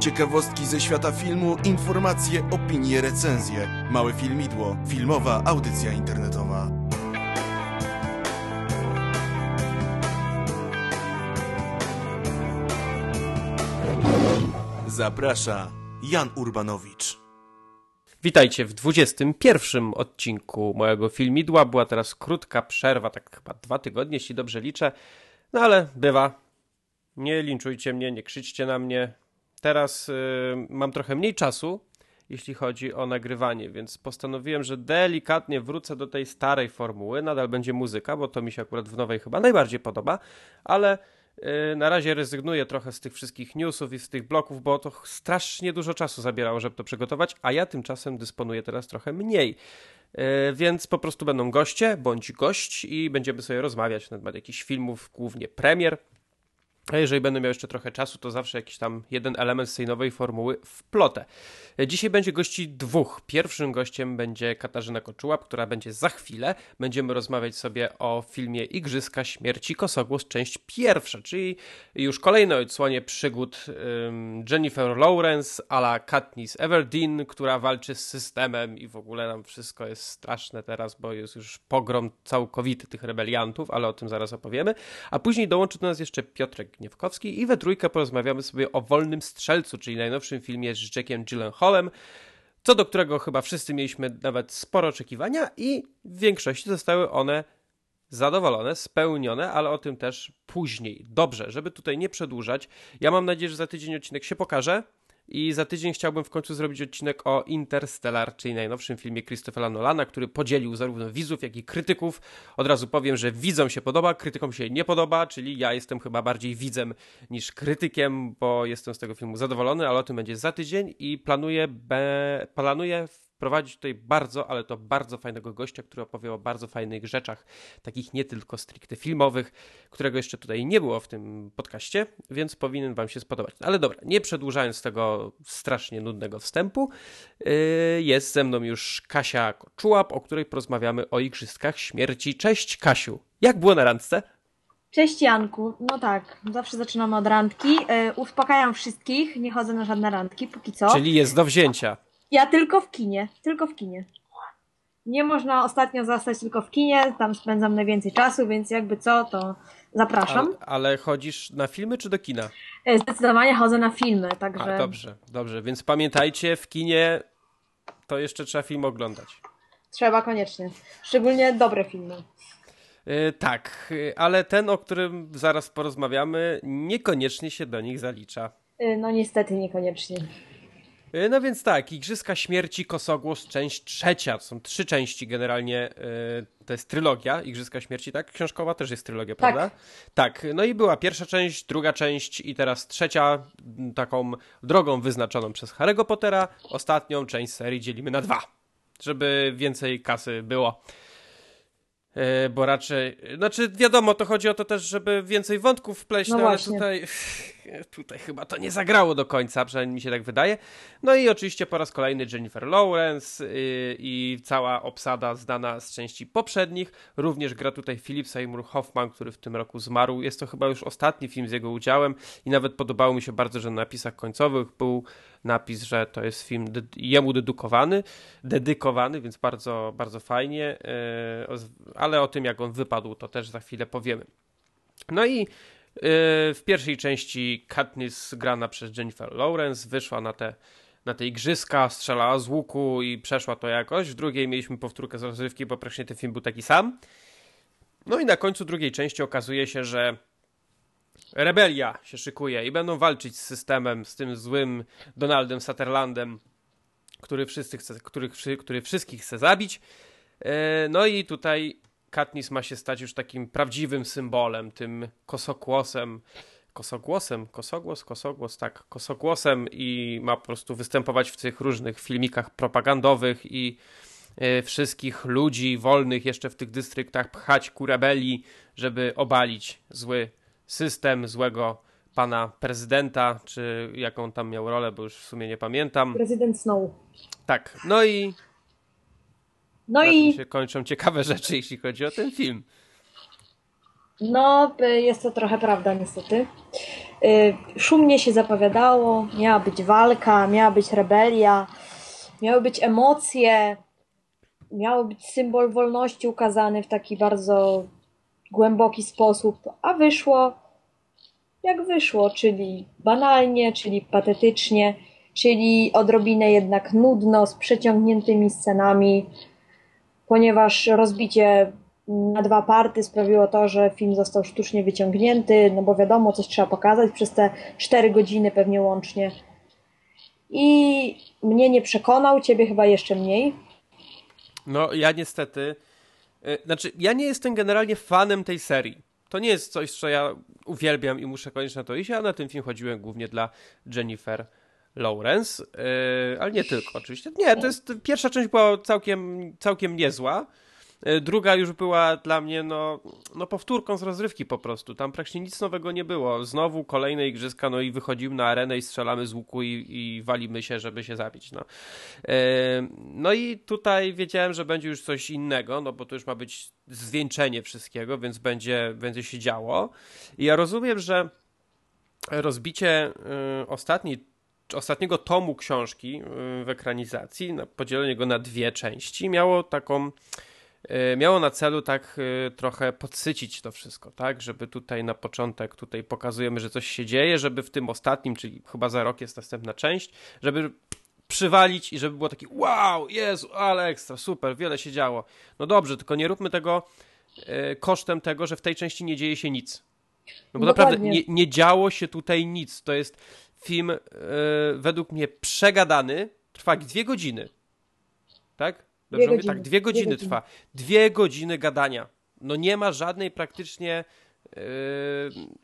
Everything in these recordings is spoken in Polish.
Ciekawostki ze świata filmu, informacje, opinie, recenzje. Małe filmidło, filmowa audycja internetowa. Zaprasza Jan Urbanowicz. Witajcie w 21 odcinku mojego filmidła. Była teraz krótka przerwa, tak chyba dwa tygodnie, jeśli dobrze liczę. No ale bywa. Nie linczujcie mnie, nie krzyczcie na mnie. Teraz y, mam trochę mniej czasu, jeśli chodzi o nagrywanie, więc postanowiłem, że delikatnie wrócę do tej starej formuły. Nadal będzie muzyka, bo to mi się akurat w nowej chyba najbardziej podoba, ale y, na razie rezygnuję trochę z tych wszystkich newsów i z tych bloków, bo to strasznie dużo czasu zabierało, żeby to przygotować, a ja tymczasem dysponuję teraz trochę mniej. Y, więc po prostu będą goście bądź gość i będziemy sobie rozmawiać na temat jakichś filmów, głównie premier, a jeżeli będę miał jeszcze trochę czasu, to zawsze jakiś tam jeden element z tej nowej formuły wplotę. Dzisiaj będzie gości dwóch. Pierwszym gościem będzie Katarzyna Koczułap, która będzie za chwilę. Będziemy rozmawiać sobie o filmie Igrzyska Śmierci Kosogłos, część pierwsza, czyli już kolejne odsłonie przygód Jennifer Lawrence a la Katniss Everdeen, która walczy z systemem i w ogóle nam wszystko jest straszne teraz, bo jest już pogrom całkowity tych rebeliantów, ale o tym zaraz opowiemy. A później dołączy do nas jeszcze Piotrek Gniewkowski i we trójkę porozmawiamy sobie o Wolnym Strzelcu, czyli najnowszym filmie z Jackiem Gyllenhaalem, co do którego chyba wszyscy mieliśmy nawet sporo oczekiwania i w większości zostały one zadowolone, spełnione, ale o tym też później. Dobrze, żeby tutaj nie przedłużać, ja mam nadzieję, że za tydzień odcinek się pokaże, i za tydzień chciałbym w końcu zrobić odcinek o Interstellar, czyli najnowszym filmie Christophera Nolana, który podzielił zarówno widzów, jak i krytyków. Od razu powiem, że widzom się podoba, krytykom się nie podoba, czyli ja jestem chyba bardziej widzem niż krytykiem, bo jestem z tego filmu zadowolony, ale o tym będzie za tydzień i planuję, be, planuję prowadzić tutaj bardzo, ale to bardzo fajnego gościa, który opowie o bardzo fajnych rzeczach, takich nie tylko stricte filmowych, którego jeszcze tutaj nie było w tym podcaście, więc powinien Wam się spodobać. Ale dobra, nie przedłużając tego strasznie nudnego wstępu, yy, jest ze mną już Kasia Koczułap, o której porozmawiamy o Igrzyskach Śmierci. Cześć Kasiu, jak było na randce? Cześć Janku, no tak, zawsze zaczynamy od randki. Yy, uspokajam wszystkich, nie chodzę na żadne randki, póki co. Czyli jest do wzięcia. Ja tylko w kinie, tylko w kinie. Nie można ostatnio zostać tylko w kinie, tam spędzam najwięcej czasu, więc jakby co, to zapraszam. Ale, ale chodzisz na filmy czy do kina? E, zdecydowanie chodzę na filmy, także... A, dobrze, dobrze, więc pamiętajcie, w kinie to jeszcze trzeba film oglądać. Trzeba koniecznie, szczególnie dobre filmy. Yy, tak, ale ten, o którym zaraz porozmawiamy, niekoniecznie się do nich zalicza. No niestety niekoniecznie. E, no więc tak, Igrzyska Śmierci Kosogłos, część trzecia. To są trzy części generalnie. E, to jest trylogia Igrzyska Śmierci, tak? Książkowa też jest trylogia, tak. prawda? Tak. No i była pierwsza część, druga część i teraz trzecia, taką drogą wyznaczoną przez Harry'ego Pottera. Ostatnią część serii dzielimy na dwa, żeby więcej kasy było. E, bo raczej, znaczy wiadomo, to chodzi o to też, żeby więcej wątków wpleść, no, no ale tutaj, tutaj chyba to nie zagrało do końca, przynajmniej mi się tak wydaje. No i oczywiście po raz kolejny Jennifer Lawrence yy, i cała obsada znana z części poprzednich. Również gra tutaj Philip Seymour Hoffman, który w tym roku zmarł. Jest to chyba już ostatni film z jego udziałem i nawet podobało mi się bardzo, że na napisach końcowych był napis, że to jest film jemu dedykowany, dedykowany, więc bardzo, bardzo fajnie, yy, ale o tym jak on wypadł to też za chwilę powiemy. No i w pierwszej części Katniss grana przez Jennifer Lawrence wyszła na te na te igrzyska, strzelała z łuku i przeszła to jakoś. W drugiej mieliśmy powtórkę z rozrywki, bo praktycznie ten film był taki sam. No i na końcu drugiej części okazuje się, że rebelia się szykuje i będą walczyć z systemem, z tym złym Donaldem Sutherlandem, który, wszyscy chce, który, który wszystkich chce zabić. E, no i tutaj Katniss ma się stać już takim prawdziwym symbolem, tym kosokłosem, kosogłosem, kosogłos, kosogłos, tak, kosogłosem i ma po prostu występować w tych różnych filmikach propagandowych i e, wszystkich ludzi wolnych jeszcze w tych dystryktach pchać ku rebelii, żeby obalić zły system złego pana prezydenta, czy jaką tam miał rolę, bo już w sumie nie pamiętam. Prezydent Snow. Tak, no i no i się kończą ciekawe rzeczy, jeśli chodzi o ten film. No, jest to trochę prawda niestety. Y, szumnie się zapowiadało, miała być walka, miała być rebelia, miały być emocje, miał być symbol wolności ukazany w taki bardzo głęboki sposób, a wyszło jak wyszło, czyli banalnie, czyli patetycznie, czyli odrobinę jednak nudno, z przeciągniętymi scenami, ponieważ rozbicie na dwa party sprawiło to, że film został sztucznie wyciągnięty, no bo wiadomo, coś trzeba pokazać przez te cztery godziny pewnie łącznie. I mnie nie przekonał, ciebie chyba jeszcze mniej. No, ja niestety. Y, znaczy, ja nie jestem generalnie fanem tej serii. To nie jest coś, co ja uwielbiam i muszę koniecznie na to iść. Ja na ten film chodziłem głównie dla Jennifer Lawrence, yy, ale nie tylko oczywiście. Nie, to jest pierwsza część była całkiem, całkiem niezła. E, druga już była dla mnie no, no powtórką z rozrywki po prostu. Tam praktycznie nic nowego nie było. Znowu kolejne igrzyska, no i wychodzimy na arenę i strzelamy z łuku i, i walimy się, żeby się zabić. No. E, no i tutaj wiedziałem, że będzie już coś innego, no bo to już ma być zwieńczenie wszystkiego, więc będzie, będzie się działo. I ja rozumiem, że rozbicie y, ostatniej ostatniego tomu książki w ekranizacji, podzielenie go na dwie części, miało taką E, miało na celu tak e, trochę podsycić to wszystko, tak, żeby tutaj na początek tutaj pokazujemy, że coś się dzieje, żeby w tym ostatnim, czyli chyba za rok jest następna część, żeby przywalić i żeby było taki wow, Jezu, ale ekstra, super, wiele się działo. No dobrze, tylko nie róbmy tego kosztem tego, że w tej części nie dzieje się nic. No bo Dokładnie. naprawdę nie, nie działo się tutaj nic. To jest film według mnie przegadany, trwa dwie godziny. Tak? Dobrze dwie mówię? Tak, dwie godziny, dwie godziny trwa. Dwie godziny gadania. No nie ma żadnej praktycznie yy,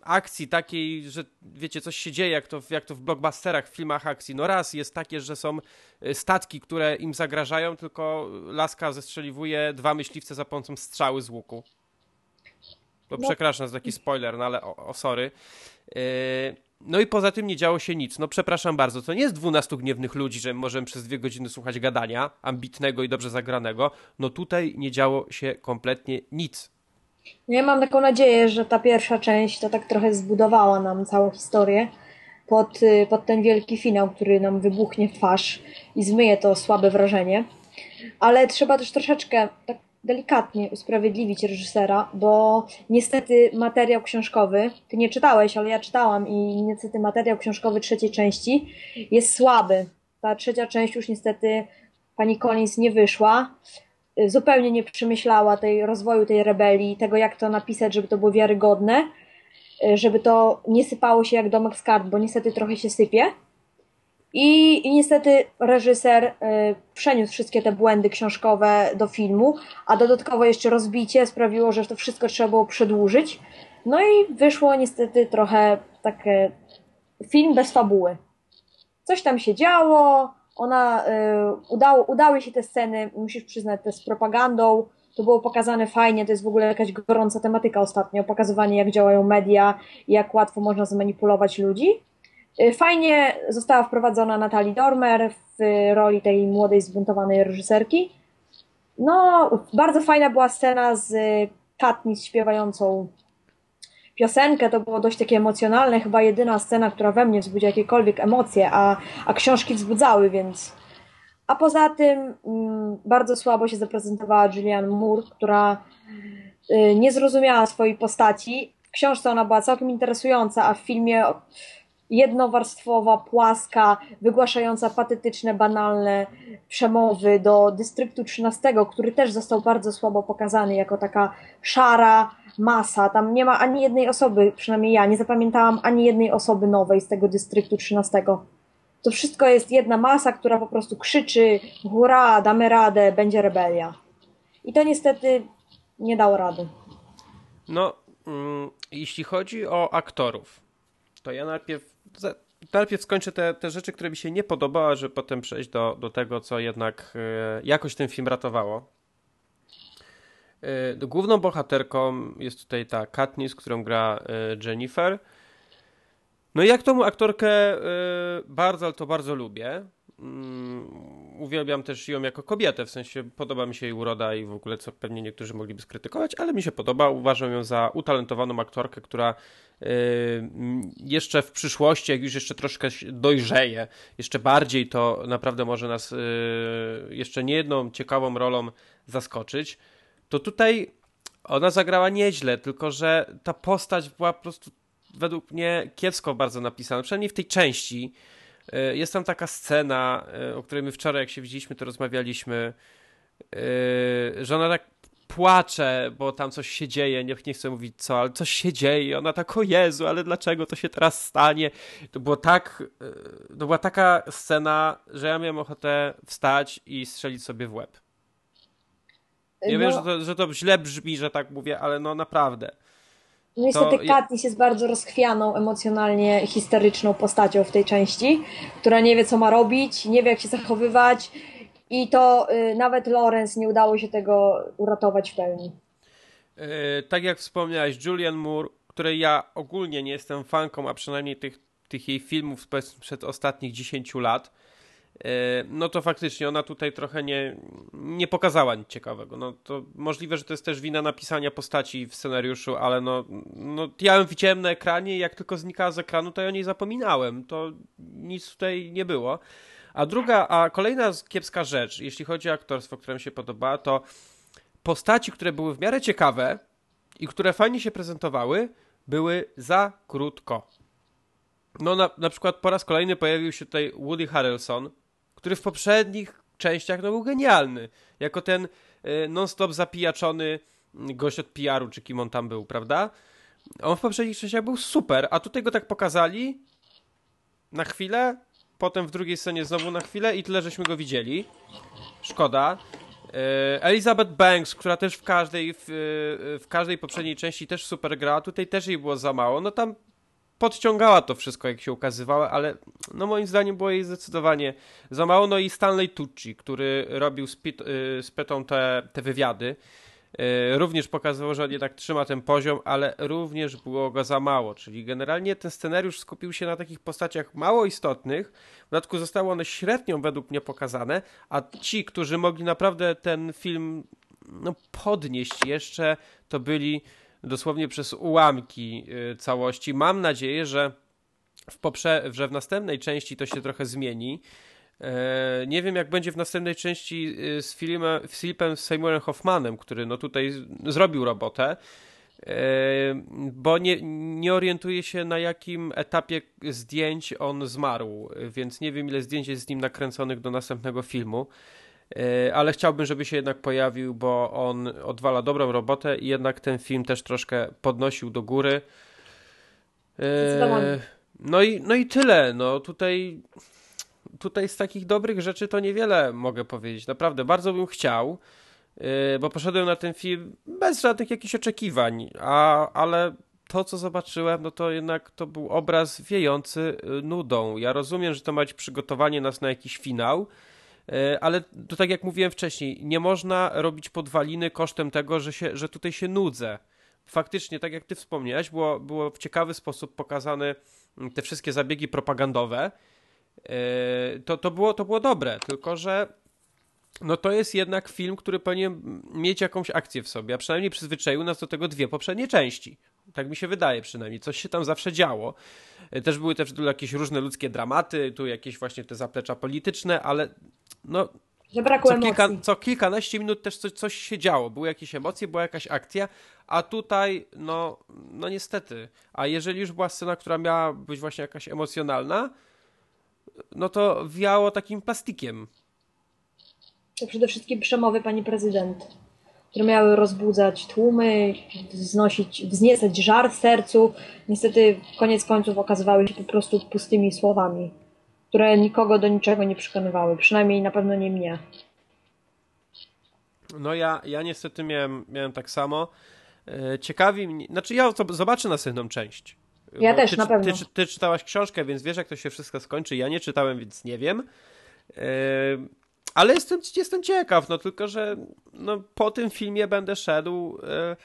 akcji takiej, że wiecie, coś się dzieje, jak to, jak to w blockbusterach, w filmach akcji. No raz jest takie, że są yy, statki, które im zagrażają, tylko laska zestrzeliwuje dwa myśliwce za pomocą strzały z łuku. To no. przepraszam za taki spoiler, no ale o, o sorry. Yy, no i poza tym nie działo się nic. No przepraszam bardzo, to nie jest 12 gniewnych ludzi, że możemy przez dwie godziny słuchać gadania, ambitnego i dobrze zagranego. No tutaj nie działo się kompletnie nic. Ja mam taką nadzieję, że ta pierwsza część to tak trochę zbudowała nam całą historię pod, y, pod ten wielki finał, który nam wybuchnie w twarz i zmyje to słabe wrażenie. Ale trzeba też troszeczkę tak delikatnie usprawiedliwić reżysera, bo niestety materiał książkowy, ty nie czytałeś, ale ja czytałam i niestety materiał książkowy trzeciej części jest słaby. Ta trzecia część już niestety pani Collins nie wyszła. Zupełnie nie przemyślała tej rozwoju tej rebelii, tego jak to napisać, żeby to było wiarygodne, żeby to nie sypało się jak domek z kart, bo niestety trochę się sypie. I, niestety reżyser y, przeniósł wszystkie te błędy książkowe do filmu, a dodatkowo jeszcze rozbicie sprawiło, że to wszystko trzeba było przedłużyć. No i wyszło niestety trochę takie film bez fabuły. Coś tam się działo, ona, y, udało, udały się te sceny, musisz przyznać, te z propagandą, to było pokazane fajnie, to jest w ogóle jakaś gorąca tematyka ostatnio, pokazywanie jak działają media jak łatwo można zmanipulować ludzi. Y, fajnie została wprowadzona Natalie Dormer w roli tej młodej, zbuntowanej reżyserki. No, bardzo fajna była scena z Katniss śpiewającą piosenkę, to było dość takie emocjonalne, chyba jedyna scena, która we mnie wzbudzi jakiekolwiek emocje, a, a książki wzbudzały, więc... A poza tym mm, bardzo słabo się zaprezentowała Julianne Moore, która y, nie zrozumiała swojej postaci. W książce ona była całkiem interesująca, a w filmie jednowarstwowa, płaska, wygłaszająca patetyczne, banalne przemowy do dystryktu 13, który też został bardzo słabo pokazany jako taka szara masa. Tam nie ma ani jednej osoby, przynajmniej ja nie zapamiętałam ani jednej osoby nowej z tego dystryktu 13. To wszystko jest jedna masa, która po prostu krzyczy: hurra, damy radę, będzie rebelia. I to niestety nie dało rady. No, mm, jeśli chodzi o aktorów, to ja najpierw najpierw skończę te, te rzeczy, które mi się nie podobały, żeby potem przejść do, do tego, co jednak e, jakoś ten film ratowało. E, główną bohaterką jest tutaj ta Katniss, którą gra e, Jennifer. No i jak tą aktorkę bardzo, ale to bardzo lubię. Uwielbiam też ją jako kobietę, w sensie podoba mi się jej uroda i w ogóle, co pewnie niektórzy mogliby skrytykować, ale mi się podoba. Uważam ją za utalentowaną aktorkę, która yy, jeszcze w przyszłości, jak już jeszcze troszkę dojrzeje, jeszcze bardziej to naprawdę może nas yy, jeszcze nie jedną ciekawą rolą zaskoczyć. To tutaj ona zagrała nieźle, tylko że ta postać była po prostu według mnie kiepsko bardzo napisana, przynajmniej w tej części. E, jest tam taka scena, e, o której my wczoraj, jak się widzieliśmy, to rozmawialiśmy, e, że ona tak płacze, bo tam coś się dzieje, nie, nie chcę mówić co, ale coś się dzieje. Ona tak, o Jezu, ale dlaczego to się teraz stanie? To było tak, to była taka scena, że ja miałem ochotę wstać i strzelić sobie w łeb. Nie no. wiem, że to, że to źle brzmi, że tak mówię, ale no naprawdę. Niestety to... Katniss jest bardzo rozchwianą emocjonalnie, historyczną postacią w tej części, która nie wie co ma robić, nie wie jak się zachowywać i to y, nawet Lawrence nie udało się tego uratować w pełni. Yy, tak jak wspomniałeś, Julian Moore, której ja ogólnie nie jestem fanką, a przynajmniej tych, tych jej filmów sprzed ostatnich 10 lat, no to faktycznie ona tutaj trochę nie, nie pokazała nic ciekawego. No to możliwe, że to jest też wina napisania postaci w scenariuszu, ale no, no ja ją widziałem na ekranie i jak tylko znikała z ekranu, to ja o niej zapominałem. To nic tutaj nie było. A druga, a kolejna kiepska rzecz, jeśli chodzi o aktorstwo, które mi się podoba, to postaci, które były w miarę ciekawe i które fajnie się prezentowały, były za krótko. No na, na przykład po raz kolejny pojawił się tutaj Woody Harrelson, który w poprzednich częściach no, był genialny. Jako ten y, non-stop zapijaczony gość od PR-u, czy kim on tam był, prawda? On w poprzednich częściach był super, a tutaj go tak pokazali na chwilę, potem w drugiej scenie znowu na chwilę i tyle, żeśmy go widzieli. Szkoda. Y, Elizabeth Banks, która też w każdej, w, y, w każdej poprzedniej części też super grała, tutaj też jej było za mało. No tam podciągała to wszystko, jak się ukazywało, ale no moim zdaniem było jej zdecydowanie za mało. No i Stanley Tucci, który robił z, Pit, y, z Petą te, te wywiady, y, również pokazywał, że on jednak trzyma ten poziom, ale również było go za mało. Czyli generalnie ten scenariusz skupił się na takich postaciach mało istotnych. W dodatku zostały one średnią według mnie pokazane, a ci, którzy mogli naprawdę ten film no, podnieść jeszcze, to byli dosłownie przez ułamki y, całości. Mam nadzieję, że w, poprze- że w następnej części to się trochę zmieni. E, nie wiem, jak będzie w następnej części y, z, filmem, z Philipem Seymourem Hoffmanem, który no tutaj zrobił robotę, e, bo nie, nie orientuję się na jakim etapie zdjęć on zmarł, więc nie wiem ile zdjęć jest z nim nakręconych do następnego filmu. E, ale chciałbym, żeby się jednak pojawił, bo on odwala dobrą robotę i jednak ten film też troszkę podnosił do góry. E, no i, no i tyle. No tutaj, tutaj z takich dobrych rzeczy to niewiele mogę powiedzieć. Naprawdę bardzo bym chciał, e, bo poszedłem na ten film bez żadnych jakichś oczekiwań, a, ale to, co zobaczyłem, no to jednak to był obraz wiejący nudą. Ja rozumiem, że to ma być przygotowanie nas na jakiś finał, ale to tak jak mówiłem wcześniej, nie można robić podwaliny kosztem tego, że, się, że tutaj się nudzę. Faktycznie, tak jak ty wspomniałeś, było, było w ciekawy sposób pokazane mm, te wszystkie zabiegi propagandowe. E, to, to, było, to było dobre, tylko że no to jest jednak film, który powinien mieć jakąś akcję w sobie, a przynajmniej przyzwyczaił nas do tego dwie poprzednie części. Tak mi się wydaje przynajmniej. Coś się tam zawsze działo. E, też były też jakieś różne ludzkie dramaty, tu jakieś właśnie te zaplecza polityczne, ale no... co, kilka, co kilkanaście minut też coś, coś się działo. Były jakieś emocje, była jakaś akcja, a tutaj, no, no niestety. A jeżeli już była scena, która miała być właśnie jakaś emocjonalna, no to wiało takim plastikiem. To przede wszystkim przemowy pani prezydent które miały rozbudzać tłumy, wznosić, wzniecać żar w sercu, niestety koniec końców okazywały się po prostu pustymi słowami, które nikogo do niczego nie przekonywały, przynajmniej na pewno nie mnie. No ja, ja niestety miałem, miałem tak samo. E, ciekawi mnie, znaczy ja zobaczę następną część. Ja też, ty, na pewno. Ty, ty, czytałaś książkę, więc wiesz, jak to się wszystko skończy. Ja nie czytałem, więc nie wiem. Ale jestem, jestem ciekaw, no tylko, że no, po tym filmie będę szedł e,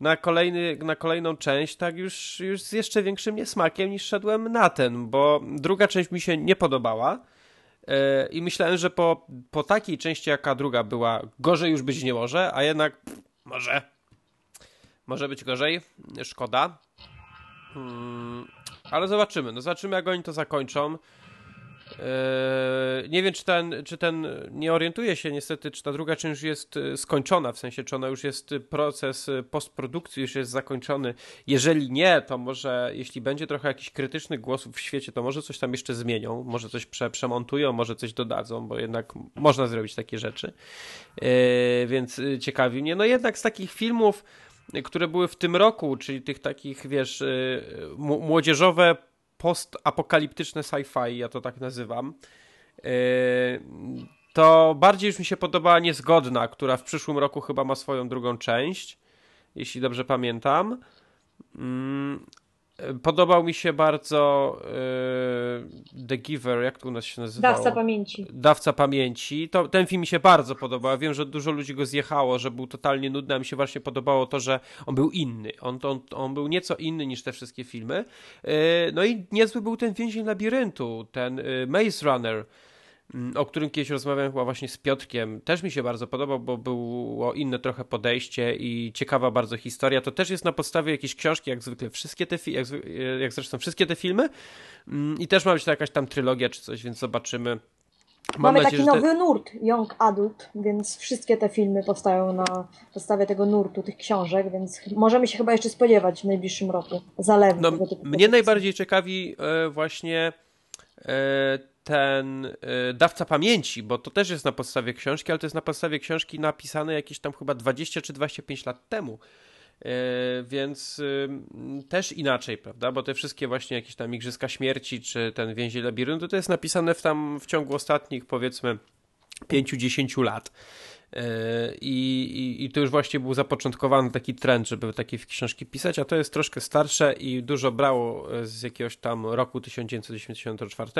na, kolejny, na kolejną część tak już, już z jeszcze większym niesmakiem niż szedłem na ten, bo druga część mi się nie podobała. E, I myślałem, że po, po takiej części, jaka druga była, gorzej już być nie może, a jednak pff, może. Może być gorzej. Szkoda. Hmm, ale zobaczymy. No zobaczymy, jak oni to zakończą. Eee, nie wiem, czy ten, czy ten, nie orientuję się niestety, czy ta druga część jest e, skończona, w sensie, czy ona już jest e, proces e, postprodukcji, już jest zakończony. Jeżeli nie, to może, jeśli będzie trochę jakichś krytycznych głosów w świecie, to może coś tam jeszcze zmienią, może coś prze, przemontują, może coś dodadzą, bo jednak można zrobić takie rzeczy. Eee, więc ciekawi mnie. No jednak z takich filmów, które były w tym roku, czyli tych takich, wiesz, młodzieżowe postapokaliptyczne sci-fi, ja to tak nazywam, e, to bardziej już mi się podobała Niezgodna, która w przyszłym roku chyba ma swoją drugą część, jeśli dobrze pamiętam. Podobał mi się bardzo yy, The Giver, jak to u nas się nazywa? Dawca pamięci. Dawca pamięci. To, ten film mi się bardzo podobał. Wiem, że dużo ludzi go zjechało, że był totalnie nudny, a mi się właśnie podobało to, że on był inny. On, on, on był nieco inny niż te wszystkie filmy. Yy, no i niezły był ten Więzień Labiryntu, ten yy, Maze Runner o którym kiedyś rozmawiałem chyba właśnie z Piotrkiem, też mi się bardzo podobał, bo było inne trochę podejście i ciekawa bardzo historia. To też jest na podstawie jakiejś książki, jak zwykle wszystkie te jak, jak zresztą wszystkie te filmy mm, i też ma być to jakaś tam trylogia czy coś, więc zobaczymy. Mam Mamy nadzieję, taki nowy te... nurt, Young Adult, więc wszystkie te filmy powstają na podstawie tego nurtu, tych książek, więc możemy się chyba jeszcze spodziewać w najbliższym roku zalewu. No, mnie najbardziej ciekawi e, właśnie e, ten y, dawca pamięci, bo to też jest na podstawie książki, ale to jest na podstawie książki napisane jakieś tam chyba 20 czy 25 lat temu. Y, więc y, też inaczej, prawda? Bo te wszystkie właśnie jakieś tam Igrzyska Śmierci, czy ten Więzień Labiryntu, to jest napisane w tam w ciągu ostatnich powiedzmy 5-10 lat. E, I, i, I to już właśnie był zapoczątkowany taki trend, żeby takie książki pisać, a to jest troszkę starsze i dużo brało e, z jakiegoś tam roku 1994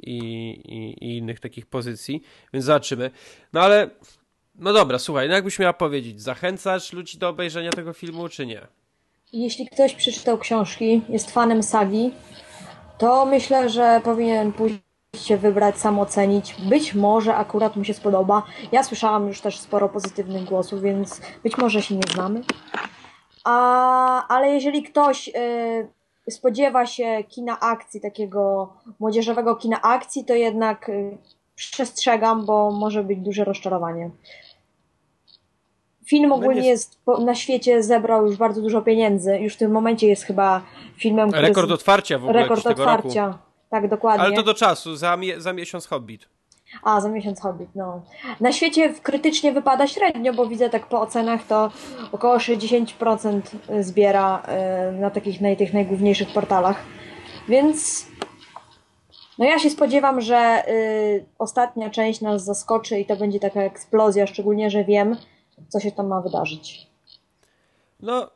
i, i, i innych takich pozycji, więc zobaczymy. No ale, no dobra, słuchaj, no jakbyś miała powiedzieć, zachęcasz ludzi do obejrzenia tego filmu, czy nie? Jeśli ktoś przeczytał książki, jest fanem sagi, to myślę, że powinien pójść się wybrać, sam ocenić. Być może akurat mu się spodoba. Ja słyszałam już też sporo pozytywnych głosów, więc być może się nie znamy. A, ale jeżeli ktoś y, spodziewa się kina akcji, takiego młodzieżowego kina akcji, to jednak y, przestrzegam, bo może być duże rozczarowanie. Film ogólnie jest na świecie zebrał już bardzo dużo pieniędzy. Już w tym momencie jest chyba filmem, który... Rekord otwarcia w ogóle Rekord otwarcia. Roku. Tak, dokładnie. Ale to do czasu, za, za miesiąc Hobbit. A, za miesiąc Hobbit, no. Na świecie krytycznie wypada średnio, bo widzę tak po ocenach to około 60% zbiera y, na takich na tych najgłówniejszych portalach. Więc no ja się spodziewam, że y, ostatnia część nas zaskoczy i to będzie taka eksplozja, szczególnie, że wiem, co się tam ma wydarzyć. No,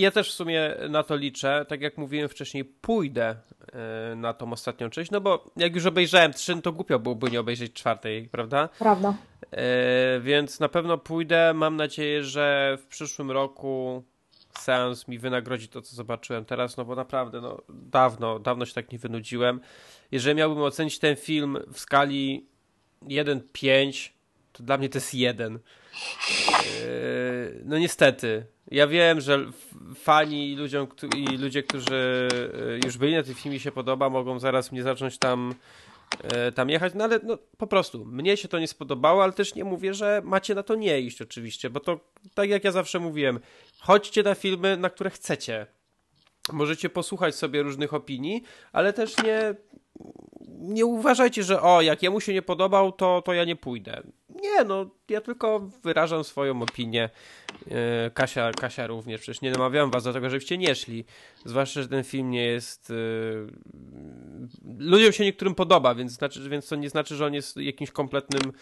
ja też w sumie na to liczę. Tak jak mówiłem wcześniej, pójdę e, na tą ostatnią część, no bo jak już obejrzałem trzy, no to głupio byłoby nie obejrzeć czwartej, prawda? Prawda. E, więc na pewno pójdę. Mam nadzieję, że w przyszłym roku seans mi wynagrodzi to, co zobaczyłem teraz, no bo naprawdę, no dawno, dawno się tak nie wynudziłem. Jeżeli miałbym ocenić ten film w skali 1-5, to dla mnie to jest 1. E, no niestety. Ja wiem, że fani i, ludziom, i ludzie, którzy e, już byli na tym filmie się podoba, mogą zaraz mnie zacząć tam e, tam jechać, no ale no, po prostu mnie się to nie spodobało, ale też nie mówię, że macie na to nie iść oczywiście, bo to tak jak ja zawsze mówiłem, chodźcie na filmy, na które chcecie. Możecie posłuchać sobie różnych opinii, ale też nie nie uważajcie, że o, jak jemu się nie podobał, to, to ja nie pójdę. Nie, no, ja tylko wyrażam swoją opinię. E, Kasia, Kasia również, przecież nie namawiam was do tego, żebyście nie szli. Zwłaszcza, że ten film nie jest... Yy... Ludziom się niektórym podoba, więc, znaczy, więc to nie znaczy, że on jest jakimś kompletnym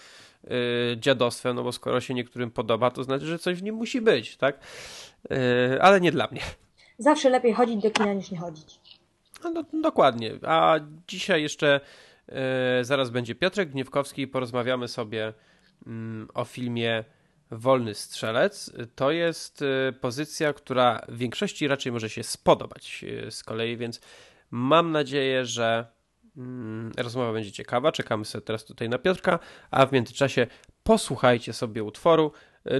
yy, dziadostwem, no bo skoro się niektórym podoba, to znaczy, że coś w nim musi być, tak? Ale nie dla mnie. Zawsze lepiej chodzić do kina niż nie chodzić. No, no, dokładnie. A dzisiaj jeszcze e, zaraz będzie Piotrek Gniewkowski i porozmawiamy sobie mm, o filmie Wolny Strzelec. To jest e, pozycja, która większości raczej może się spodobać e, z kolei, więc mam nadzieję, że Mm, rozmowa będzie ciekawa, czekamy sobie teraz tutaj na Piotrka, a w międzyczasie posłuchajcie sobie utworu.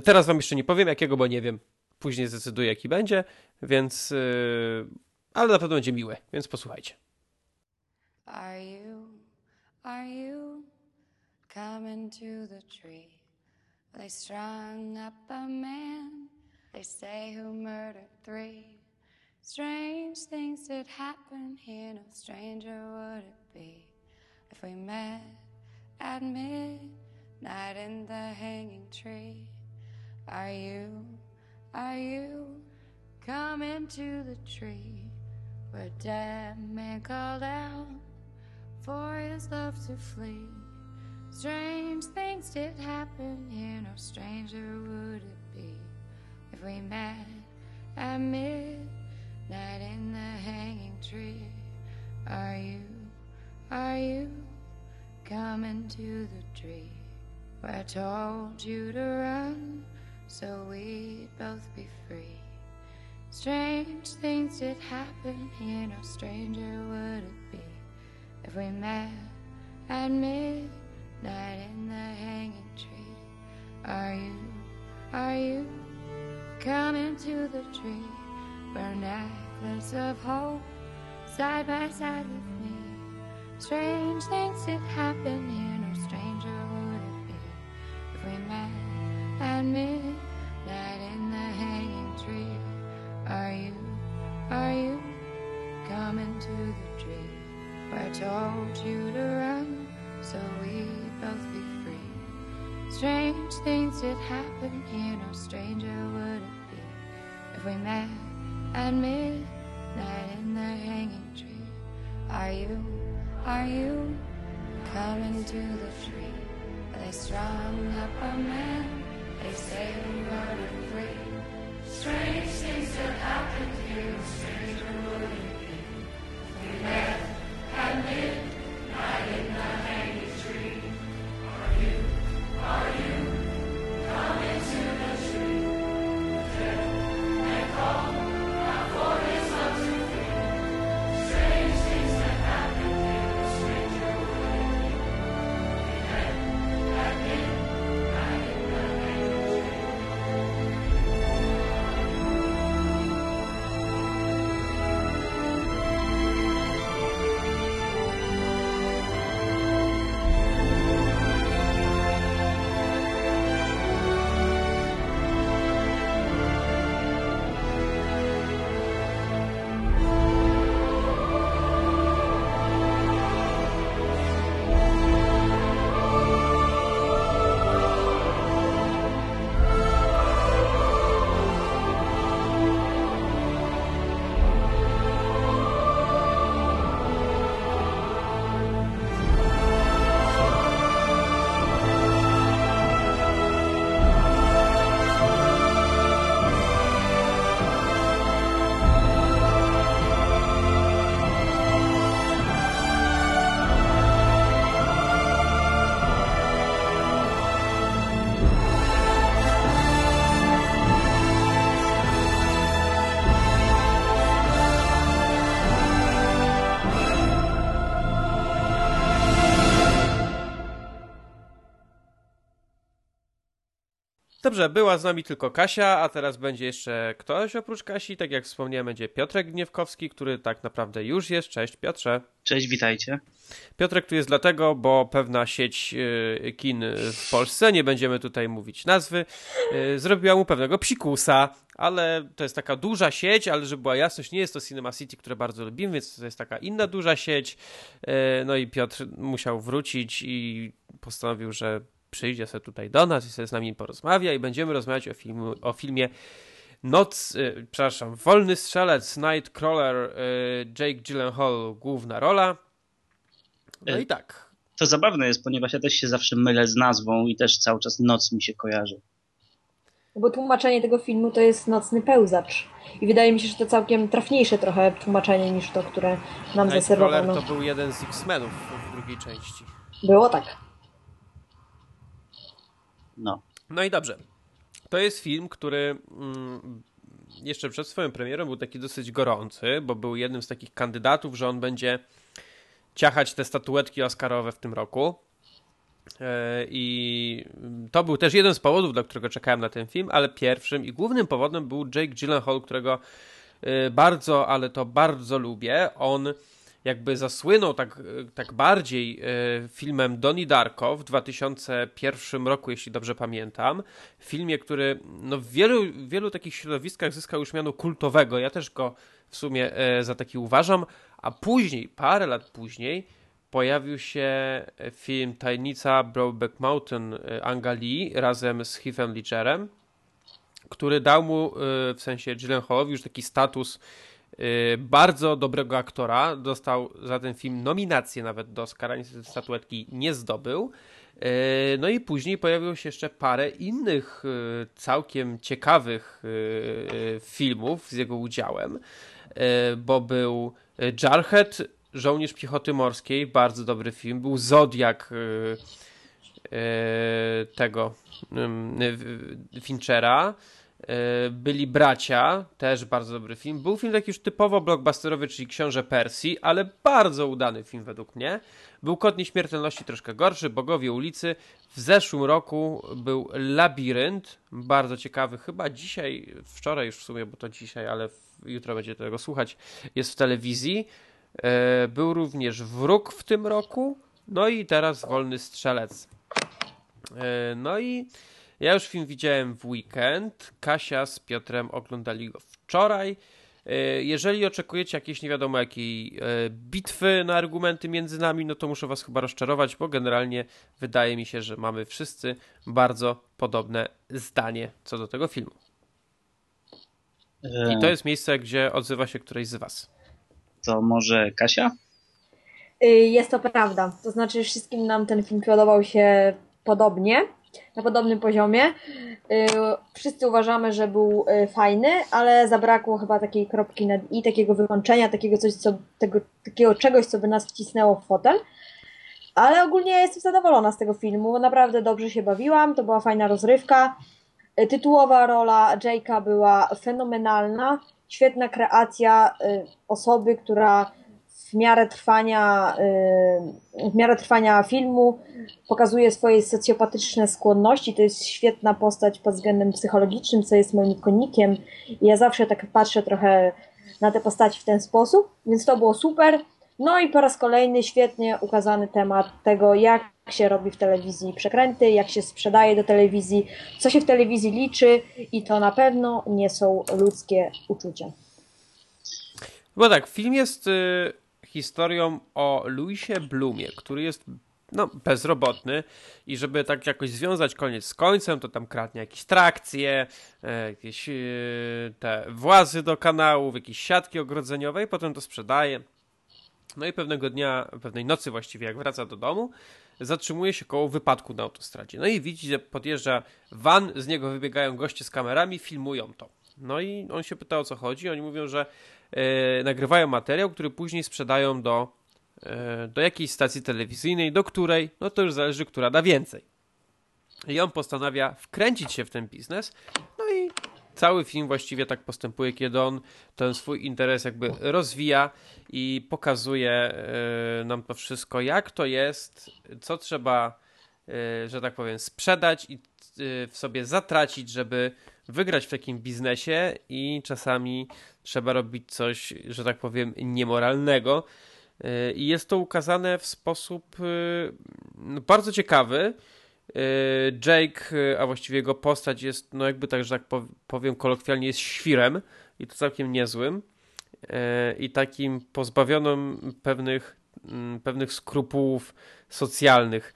Teraz wam jeszcze nie powiem jakiego, bo nie wiem. Później zdecyduję jaki będzie, więc... Ale na pewno będzie miły, więc posłuchajcie. Are you, are you coming to the tree? They strung up a man, they say who murdered three. Strange things did happen here, no stranger would it be if we met at midnight in the hanging tree. Are you, are you coming to the tree where dead man called out for his love to flee? Strange things did happen here, no stranger would it be if we met at midnight in the hanging tree. Are you, are you coming to the tree where I told you to run so we'd both be free? Strange things did happen here, no stranger would it be if we met at midnight in the hanging tree. Are you, are you coming to the tree? Wear necklace of hope side by side with me. Strange things did happen here, no stranger would it be if we met at midnight are you coming to the tree where I told you to run so we'd both be free? Strange things did happen here, no stranger would it be if we met at midnight in the hanging tree. Are you, are you coming to the tree? They strung up a man, they say we murdered three. Strange things that happened Amen. Dobrze, była z nami tylko Kasia, a teraz będzie jeszcze ktoś oprócz Kasi. Tak jak wspomniałem, będzie Piotrek Gniewkowski, który tak naprawdę już jest. Cześć Piotrze. Cześć, witajcie. Piotrek tu jest dlatego, bo pewna sieć y, kin w Polsce, nie będziemy tutaj mówić nazwy, y, zrobiła mu pewnego psikusa, ale to jest taka duża sieć, ale żeby była jasność, nie jest to Cinema City, które bardzo lubimy, więc to jest taka inna duża sieć. Y, no i Piotr musiał wrócić i postanowił, że przyjdzie sobie tutaj do nas i sobie z nami porozmawia i będziemy rozmawiać o, filmu, o filmie Noc, y, przepraszam, Wolny Strzelec, Nightcrawler, y, Jake Gyllenhaal, główna rola. No e, i tak. To zabawne jest, ponieważ ja też się zawsze mylę z nazwą i też cały czas noc mi się kojarzy. Bo tłumaczenie tego filmu to jest Nocny Pełzacz. I wydaje mi się, że to całkiem trafniejsze trochę tłumaczenie niż to, które nam zaserwowano. to był jeden z X-Menów w drugiej części. Było tak. No. No i dobrze. To jest film, który mm, jeszcze przed swoją premierą był taki dosyć gorący, bo był jednym z takich kandydatów, że on będzie ciachać te statuetki Oscarowe w tym roku. E, I to był też jeden z powodów, dla którego czekałem na ten film, ale pierwszym i głównym powodem był Jake Gyllenhaal, którego e, bardzo, ale to bardzo lubię. On jakby zasłynął tak, tak bardziej e, filmem Donnie Darko w 2001 roku, jeśli dobrze pamiętam. Filmie, który no, w wielu, wielu takich środowiskach zyskał już miano kultowego. Ja też go w sumie za taki uważam. A później, parę lat później, pojawił się film Tajemnica Brokeback Mountain e, Angali razem z Heathem Ledgerem, który dał mu, e, w sensie Gyllenhaalowi już taki status e, bardzo dobrego aktora. Dostał za ten film nominację nawet do Oscara, niestety statuetki nie zdobył. No i później pojawiło się jeszcze parę innych całkiem ciekawych filmów z jego udziałem, bo był Jarhead, Żołnierz Piechoty Morskiej, bardzo dobry film. Był Zodiak tego Finchera. Y, byli Bracia, też bardzo dobry film. Był film taki już typowo blockbusterowy, czyli Książę Persji, ale bardzo udany film według mnie. Był Kod Nieśmiertelności troszkę gorszy, Bogowie ulicy. W zeszłym roku był Labirynt, bardzo ciekawy, chyba dzisiaj, wczoraj już w sumie, bo to dzisiaj, ale jutro będzie tego słuchać, jest w telewizji. E, był również Wróg w tym roku, no i teraz Wolny Strzelec. E, no i ja już film widziałem w weekend. Kasia z Piotrem oglądali go wczoraj. E, jeżeli oczekujecie jakiejś nie wiadomo jakiej bitwy na argumenty między nami, no to muszę was chyba rozczarować, bo generalnie wydaje mi się, że mamy wszyscy bardzo podobne zdanie co do tego filmu. I to jest miejsce, gdzie odzywa się któryś z was to może Kasia? Y, jest to prawda. To znaczy, wszystkim nam ten film podobał się podobnie, na podobnym poziomie. Y, wszyscy uważamy, że był y, fajny, ale zabrakło chyba takiej kropki nad i, takiego wykończenia, takiego, coś, co, tego, takiego czegoś, co by nas wcisnęło w fotel. Ale ogólnie jestem zadowolona z tego filmu. Naprawdę dobrze się bawiłam. To była fajna rozrywka. Tytułowa rola Jake'a była fenomenalna świetna kreacja y, osoby, która w miarę trwania, y, w miarę trwania filmu pokazuje swoje socjopatyczne skłonności. To jest świetna postać pod względem psychologicznym, co jest moim konikiem. I ja zawsze tak patrzę trochę na te postaci w ten sposób, więc to było super. No i po raz kolejny świetnie ukazany temat tego, jak się robi w telewizji przekręty, jak się sprzedaje do telewizji, co się w telewizji liczy i to na pewno nie są ludzkie uczucia. Bo tak, film jest y, historią o Louisie Blumie, który jest no, bezrobotny i żeby tak jakoś związać koniec z końcem, to tam kradnie jakieś trakcje, e, jakieś y, te włazy do kanałów, jakieś siatki ogrodzeniowe i potem to sprzedaje. No i pewnego dnia, pewnej nocy właściwie, jak wraca do domu, zatrzymuje się koło wypadku na autostradzie. No i widzi, że podjeżdża van, z niego wybiegają goście z kamerami, filmują to. No i on się pyta o co chodzi. Oni mówią, że e, nagrywają materiał, który później sprzedają do, e, do jakiejś stacji telewizyjnej, do której, no to już zależy, która da więcej. I on postanawia wkręcić się w ten biznes. No i cały film właściwie tak postępuje, kiedy on ten swój interes jakby rozwija i pokazuje e, nam to wszystko, jak to jest, co trzeba, że tak powiem, sprzedać i w sobie zatracić, żeby wygrać w takim biznesie i czasami trzeba robić coś, że tak powiem, niemoralnego. I jest to ukazane w sposób no, bardzo ciekawy. Jake, a właściwie jego postać jest, no jakby tak, że tak powiem kolokwialnie, jest świrem i to całkiem niezłym. I takim pozbawionym pewnych, mm, pewnych skrupułów socjalnych.